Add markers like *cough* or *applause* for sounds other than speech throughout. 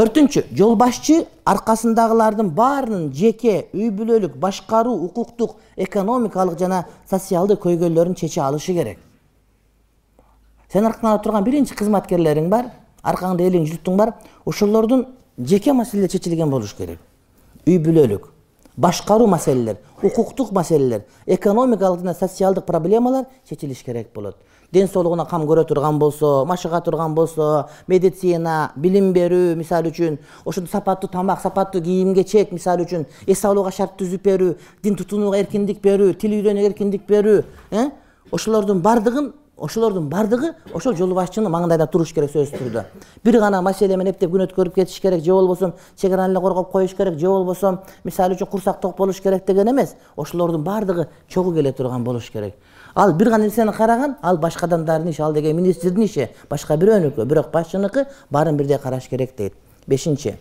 төртүнчү жол башчы аркасындагылардын баарынын жеке үй бүлөлүк башкаруу укуктук экономикалык жана социалдык көйгөйлөрүн чече алышы керек. Сенин аркаңда турган биринчи кызматкерлериң бар аркаңда элиң журтуң бар ошолордун жеке маселелери чечилген болуш керек. Үй бүлөлүк башкаруу маселелер укуктук маселелер экономикалык жана социалдык проблемалар чечилиш керек болот ден соолугуна кам көрө турган болсо машыга турган болсо медицина билим берүү мисалы үчүн ошондой сапаттуу тамак сапаттуу кийим кечек мисалы үчүн эс алууга шарт түзүп берүү дин тутунууга эркиндик берүү тил үйрөнүүгө эркиндик берүү э? ошолордун баардыгын ошолордун баардыгы ошол жол башчынын маңындайда туруш керек сөзсүз түрдө. Бир гана маселе менен эптеп күн өткөрүп кетиш керек же болбосо чек араны эле коргоп коюш керек же болбосо мисалы үчүн курсак ток болуш керек деген эмес. Ошолордун баардыгы чогуу келе турган болуш керек ал бир гана нерсени караган ал башка адамдардын иши ал деген министрдин иши. Башка бирөөнүкү бирок башчыныкы баарын бирдей караш керек дейт. Бешинчи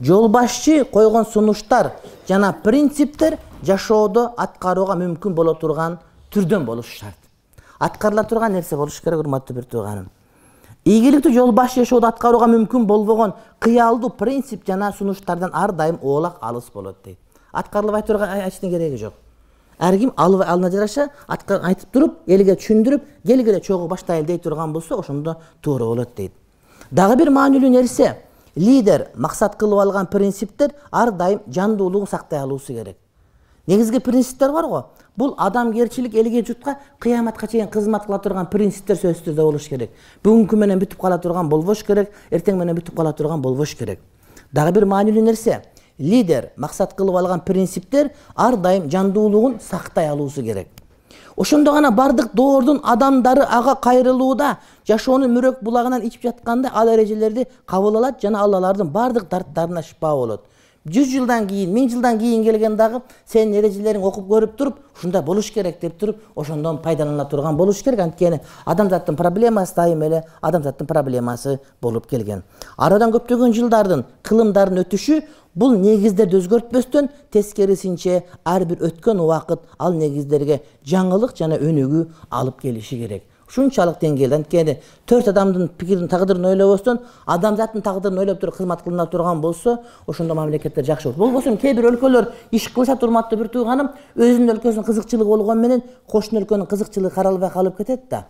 жол башчы койгон сунуштар жана принциптер жашоодо аткарууга мүмкүн боло турган түрдөн болушу шарт. Аткарыла турган нерсе болуш керек урматтуу бир тууганым. Ийгиликтүү жол башчы жашоодо аткарууга мүмкүн болбогон кыялдуу принцип жана сунуштардан ар дайым оолак алыс болот дейт. Аткарылбай турган эчтене кереги жок ар ким алына жараша айтып туруп элге түшүндүрүп келгиле чогуу баштайлы дей турган болсо ошондо туура болот дейт. Дагы бир маанилүү нерсе лидер максат кылып алган принциптер ар дайым жандуулугун сактай алуусу керек. Негизги принциптер бар го бул адамгерчилик элге журтка кыяматка чейин кызмат кыла турган принциптер сөзсүз түрдө болуш керек. Бүгүнкү менен бүтүп кала турган болбош керек эртең менен бүтүп кала турган болбош керек. Дагы бир маанилүү нерсе лидер максат кылып алган принциптер ар дайым жандуулугун сактай алуусу керек. Ошондо гана баардык доордун адамдары ага кайрылууда жашоонун мөрөк булагынан ичип жатканда ал эрежелерди кабыл алат жана ал алардын баардык дарттарына шыпа болот жүз жылдан кийин миң жылдан кийин келген дагы сенин эрежелериң окуп көрүп туруп ушундай болуш керек деп туруп ошондон пайдалана турган болуш керек. Анткени адамзаттын проблемасы дайыма эле адамзаттын проблемасы болуп келген. Арадан көптөгөн жылдардын кылымдардын өтүшү бул негиздерди өзгөртпөстөн тескерисинче ар бир өткөн убакыт ал негиздерге жаңылык жана өнүгүү алып келиши керек ушунчалык деңгээлде анткени төрт адамдын пикирин тагдырын ойлобостон адамзаттын тагдырын ойлоп туруп кызмат кылына турган болсо ошондо мамлекеттер жакшы болот. Болбосо кээ бир өлкөлөр иш кылышат урматтуу бир тууганым өзүнүн өлкөсүнүн кызыкчылыгы болгону менен кошуна өлкөнүн кызыкчылыгы каралбай калып кетет да.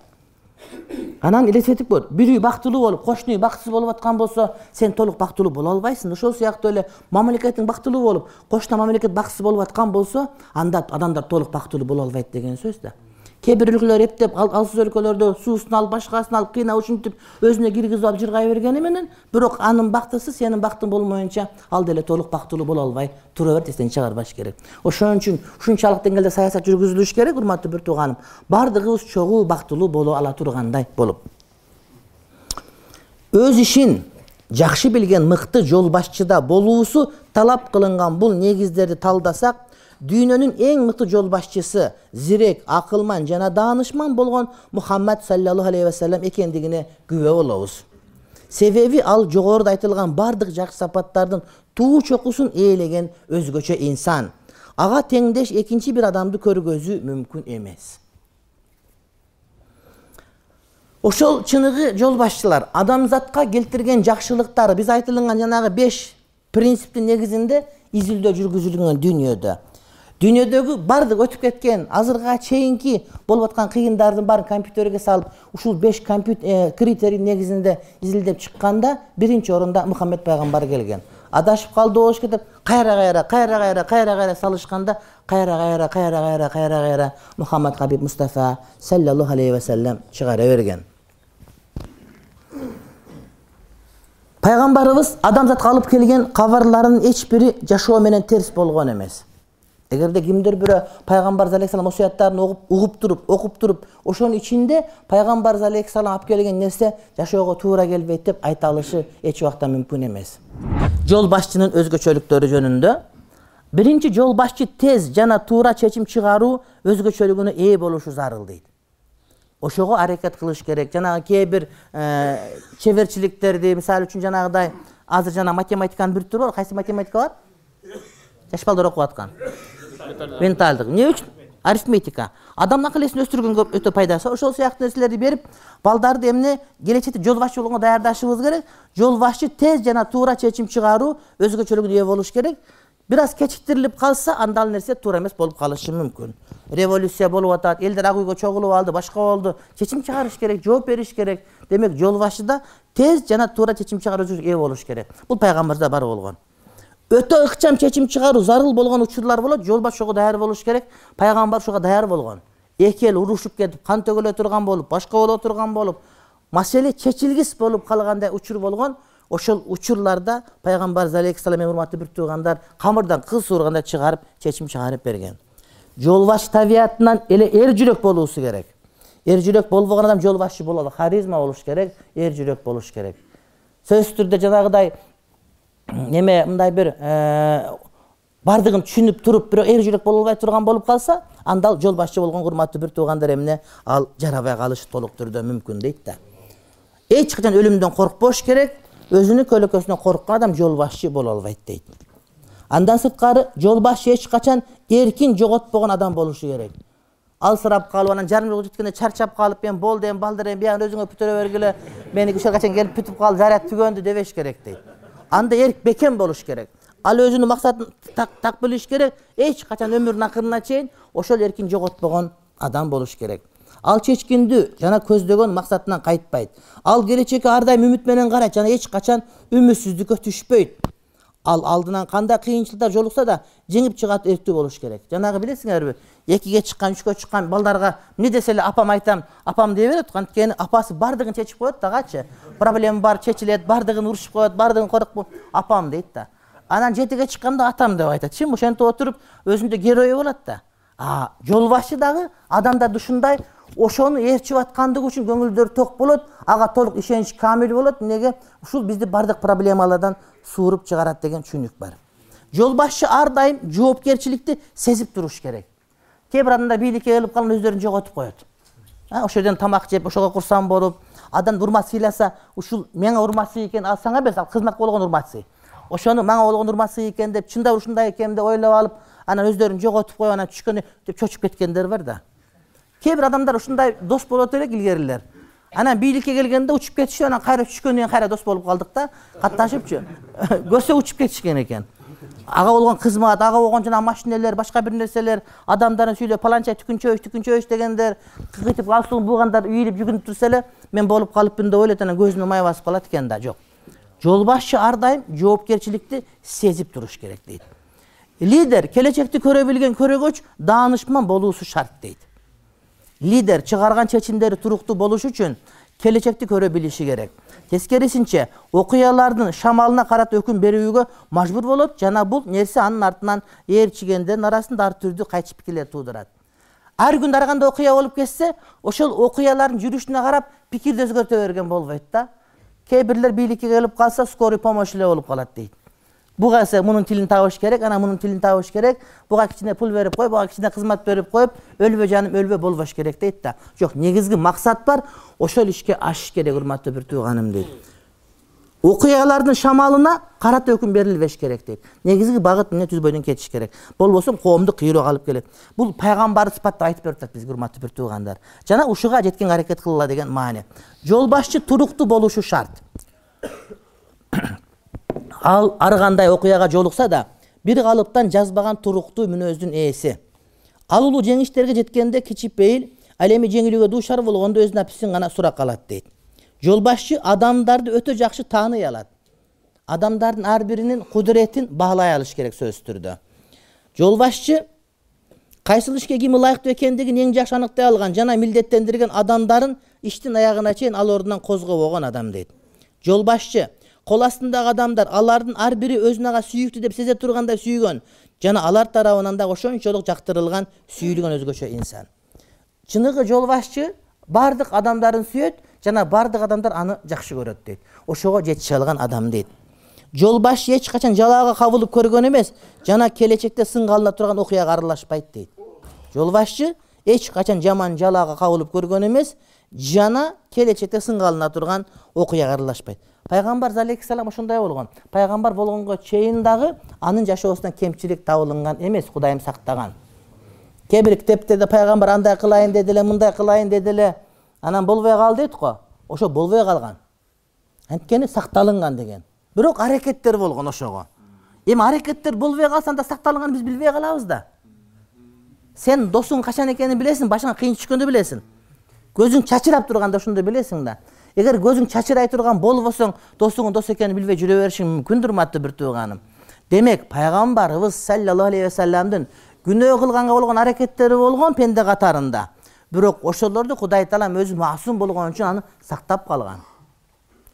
Анан элестетип көр бир үй бактылуу болуп кошуна үй бактысыз болуп аткан болсо сен толук бактылуу боло албайсың. Ошол сыяктуу эле мамлекетиң бактылуу болуп кошуна мамлекет бактысыз болуп аткан болсо анда адамдар толук бактылуу боло албайт деген сөз да кээ бир өлкөлөр эптеп алсыз өлкөлөрдө суусун алып башкасын алып кыйнап ушинтип өзүнө киргизип алып жыргай бергени менен бирок анын бактысы сенин бактың болмоюнча ал деле толук бактылуу боло албай тура берет эстен чыгарбаш керек. Ошон үчүн ушунчалык деңгээлде саясат жүргүзүлүш керек урматтуу бир тууганым. Баардыгыбыз чогуу бактылуу боло ала тургандай болуп. Өз ишин жакшы билген мыкты жол башчыда болуусу талап кылынган бул негиздерди талдасак дүйнөнүн эң мыкты жол башчысы зирек акылман жана даанышман болгон мухаммад саллаллаху алейхи вассалам экендигине күбө болобуз. Себеби ал жогоруда айтылган баардык жакшы сапаттардын туу чокусун ээлеген өзгөчө инсан. Ага теңдеш экинчи бир адамды көргөзүү мүмкүн эмес. Ошол чыныгы жол башчылар адамзатка келтирген жакшылыктары биз айтылган жанагы беш принциптин негизинде изилдөө жүргүзүлгөн дүйнөдө дүйнөдөгү баардык өтүп кеткен азыркыга чейинки болуп аткан кыйындардын баарын компьютерге салып ушул беш э, критерий негизинде изилдеп чыкканда биринчи орунда мухаммед пайгамбар келген. Адашып калды болуш керек деп кайра кайра кайра кайра кайра кайра салышканда кайра кайра кайра кайра кайра кайра мухаммад хабиб мустафа саллаллаху алейхи вассалам чыгара берген. Пайгамбарыбыз адамзатка алып келген кабарларынын эч бири жашоо менен терс болгон эмес эгерде кимдир бирөө пайгамбарыбыз алейхисалам осуяттарын угуп туруп окуп туруп ошонун ичинде пайгамбарыбыз алейхисалам алып келген нерсе жашоого туура келбейт деп айта алышы эч убакта мүмкүн эмес. Жол башчынын өзгөчөлүктөрү жөнүндө биринчи жол башчы тез жана туура чечим чыгаруу өзгөчөлүгүнө ээ болушу зарыл дейт. Ошого аракет кылыш керек. Жанагы кээ бир э, чеберчиликтерди мисалы үчүн жанагыдай азыр жана математиканын бир түрү бар. Кайсы математика бар? Жаш балдар окуп аткан менталдык. Эмне үчүн? Арифметика. Адамдын акыл эсин өстүргөнгө өтө пайдасы. Ошол сыяктуу нерселерди берип балдарды эмне келечекте жол башчы болгонго даярдашыбыз керек. Жол башчы тез жана туура чечим чыгаруу өзгөчөлүгүнө ээ болуш керек. Бир аз кечиктирилип калса анда ал нерсе туура эмес болуп калышы мүмкүн. Революция болуп атат элдер ак үйгө чогулуп алды башка болду. Чечим чыгарыш керек жооп бериш керек. Демек жол башчы да тез жана туура чечим чыгаруу ээ болуш керек. Бул пайгамбарда бар болгон өтө ыкчам чечим чыгаруу зарыл болгон учурлар болот жол ошого даяр болуш керек пайгамбар ошого даяр болгон. Эки эл урушуп кетип кан төгүлө турган болуп башка боло турган болуп маселе чечилгис болуп калгандай учур болгон ошол учурларда пайгамбарыбыз алейхисалам эң урматтуу бир туугандар камырдан кыз суургандай чыгарып чечим чыгарып берген. Жол табиятынан эле эр жүрөк болуусу керек. Эр жүрөк болбогон адам жол башчы боло алат харизма болуш керек эр жүрөк болуш керек. Сөзсүз түрдө жанагыдай неме мындай бир э, баардыгын түшүнүп туруп бирок эр жүрөк боло албай турган болуп калса анда ал жол башчы болгон урматтуу бир туугандар эмне ал жарабай калышы толук түрдө мүмкүн дейт да. Эч качан өлүмдөн коркпош керек өзүнүн көлөкөсүнөн корккон адам жол башчы боло албайт дейт. Андан сырткары жол башчы эч качан эркин жоготпогон адам болушу керек. Алсырап калып анан жарым жолго жеткенде чарчап калып эми болду эми балдар эми биягын өзүңөр бүтүрө бергиле мени ушерге качан келип бүтүп калды заряд түгөндү дебеш керек дейт анда эрк бекем болуш керек. Ал өзүнүн максатын так билиш керек. Эч качан өмүрүнүн акырына чейин ошол эркин жоготпогон адам болуш керек. Ал чечкиндүү жана көздөгөн максатынан кайтпайт. Ал келечекке ар дайым үмүт менен карайт жана эч качан үмүтсүздүккө түшпөйт ал алдынан кандай кыйынчылыктар жолукса да жеңип чыгат эрктүү болуш керек. Жанагы билесиңерби экиге чыккан үчкө чыккан балдарга эмне десе эле апам айтам апам дей берет анткени апасы баардыгын чечип коет дагычы проблема бар чечилет баардыгын урушуп коет баардыгын коркуп апам дейт да. Анан жетиге чыкканда атам деп айтат. Чын ошентип отуруп өзүндө герою болот да. А жол башчы дагы адамдарды ушундай ошону ээрчип аткандыгы үчүн көңүлдөрү ток болот ага толук ишенич камил болот эмнеге? Ушул бизди баардык проблемалардан сууруп чыгарат деген түшүнүк бар. Жол башчы ар дайым жоопкерчиликти сезип туруш керек. Кээ бир адамдар бийликке келип калганда өздөрүн жоготуп коет. Ошол жерден тамак жеп ошого курсан болуп адам урмат сыйласа ушул мага урмат сый экен ал сага эмес ал кызматка болгон урмат сый. Ошону мага болгон урмат сый экен деп чындап ушундай экен деп ойлоп алып анан өздөрүн жоготуп коюп анан түшкөндө деп чочуп кеткендер бар да кээ бир адамдар ушундай дос болот элек илгерилер. Анан бийликке келгенде учуп кетишип анан кайра түшкөндөн кийин кайра дос болуп калдык да катташыпчы. *laughs* Көрсө учуп кетишкен экен. Ага болгон кызмат ага болгон жанагы машинелер башка бир нерселер адамдарын сүйлөп паланча түкүнчөбүч түкүнчөбүч дегендер кыйтып галстугун буугандар ийилип жүгүнүп турса эле мен болуп калыпмын деп ойлойт анан көзүнө май басып калат экен да жок. Жол башчы ар дайым жоопкерчиликти сезип туруш керек дейт. Лидер келечекти көрө билген көрөгөч даанышман болуусу шарт дейт лидер чыгарган чечимдери туруктуу болуш үчүн келечекти көрө билиши керек. Тескерисинче окуялардын шамалына карата өкүм берүүгө мажбур болот жана бул нерсе анын артынан ээрчигендердин арасында ар түрдүү кайчы пикирлер туудурат ар күнү ар кандай окуя болуп кетсе ошол окуялардын жүрүшүнө карап пикирди өзгөртө берген болбойт да. Кээ бирлер бийликке келип калса скорый помощь эле болуп калат дейт буга ese мунун тилин табыш керек анан мунун тилин табыш керек. Буга кичине пул берип коюп буга кичине кызмат берип коюп өлбө жаным өлбө болбош керек дейт да. Жок негизги максат бар ошол ишке ашыш керек урматтуу бир тууганым дейт. Окуялардын шамалына карата өкүм берилбеш керек дейт. Негизги багыт эмне түз бойдон кетиш керек. Болбосо коомду кыйроого алып келет. Бул пайгамбарды сыпаттап айтып берип атат бизге урматтуу бир туугандар. Жана ушуга жеткенге аракет кылгыла деген маани. Жол башчы туруктуу болушу шарт ал ар кандай окуяга жолукса да бир калыптан жазбаган туруктуу мүнөздүн ээси. Ал улуу жеңиштерге жеткенде кичипейил ал эми жеңилүүгө дуушар болгондо өз написин гана суракка алат дейт. Жол башчы адамдарды өтө жакшы тааный алат. Адамдардын ар биринин кудуретин баалай алыш керек сөзсүз түрдө. Жол башчы кайсыл ишке ким ылайыктуу экендигин эң жакшы аныктай алган жана милдеттендирген адамдарын иштин аягына чейин ал ордунан козгобогон адам дейт. Жол башчы кол астындагы адамдар алардын ар бири өзүн ага сүйүктүү деп сезе тургандай сүйгөн. Жана алар тарабынан дагы ошончолук жактырылган сүйүлгөн өзгөчө инсан. Чыныгы жол башчы баардык адамдарын сүйөт жана баардык адамдар аны жакшы көрөт дейт. Ошого жетише алган адам дейт. Жол башчы эч качан жалаага кабылып көргөн эмес жана келечекте сынга алына турган окуяга аралашпайт дейт. Жол башчы эч качан жаман жалаага кабылып көргөн эмес жана келечекте сынга алына турган окуяга аралашпайт. Пайгамбарыбыз алейхисалам ошондой болгон. Пайгамбар болгонго чейин дагы анын жашоосунан кемчилик табылынган эмес кудайым сактаган. Кээ бир китептерде пайгамбар андай кылайын деди эле мындай кылайын деди эле. Анан болбой калды дейт го. Ошо болбой калган. Анткени сакталынган деген. Бирок аракеттер болгон ошого. Эми аракеттер болбой калса анда сакталынганын биз билбей калабыз да. Сен досуң качан экенин билесиң башыңа кыйын түшкөндө билесиң көзүң чачырап турганда ошондо билесиң да. Эгер көзүң чачырай турган болбосоң досуңдун дос экенин билбей жүрө беришиң мүмкүн урматтуу бир тууганым. Демек пайгамбарыбыз саллаллаху алейхи вассаламдын күнөө кылганга болгон аракеттери болгон пенде катарында. Бирок ошолорду кудай таалам өзү масум болгон үчүн аны сактап калган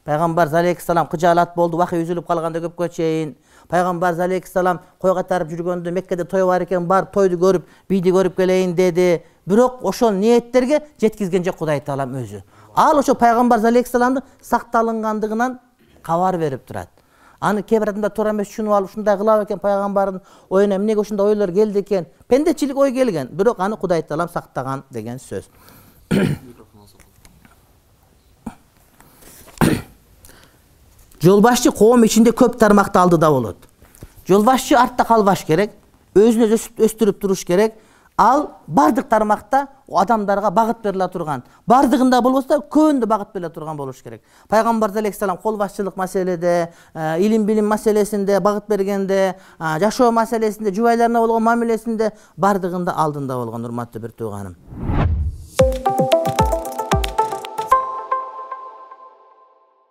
пайгамбар алейхисалам кыжаалат болду вахый үзүлүп калганда көпкө чейин. Пайгамбар алейхисалам кой кайтарып жүргөндө меккеде той бар экен барып тойду көрүп бийди көрүп келейин деди. Бирок ошол ниеттерге жеткизген жок кудай таалам өзү. Ал ошо пайгамбар алейхисаламдын сакталынгандыгынан кабар берип турат. Аны кээ бир адамдар туура эмес түшүнүп алып ушундай кыла бекен пайгамбардын оюна эмнеге ушундай ойлор келди экен. Пендечилик ой келген бирок аны кудай таалам сактаган деген сөз жол башчы коом ичинде көп тармакты алдыда болот. Жол башчы артта калбаш керек өзүн өзү өстүрүп туруш керек. Ал баардык тармакта адамдарга багыт бериле турган. Баардыгында болбосо көбүндө багыт бериле турган болуш керек. Пайгамбар алейхисалам кол башчылык маселеде э, илим билим маселесинде багыт бергенде жашоо маселесинде жубайларына болгон мамилесинде баардыгында алдында болгон урматтуу бир тууганым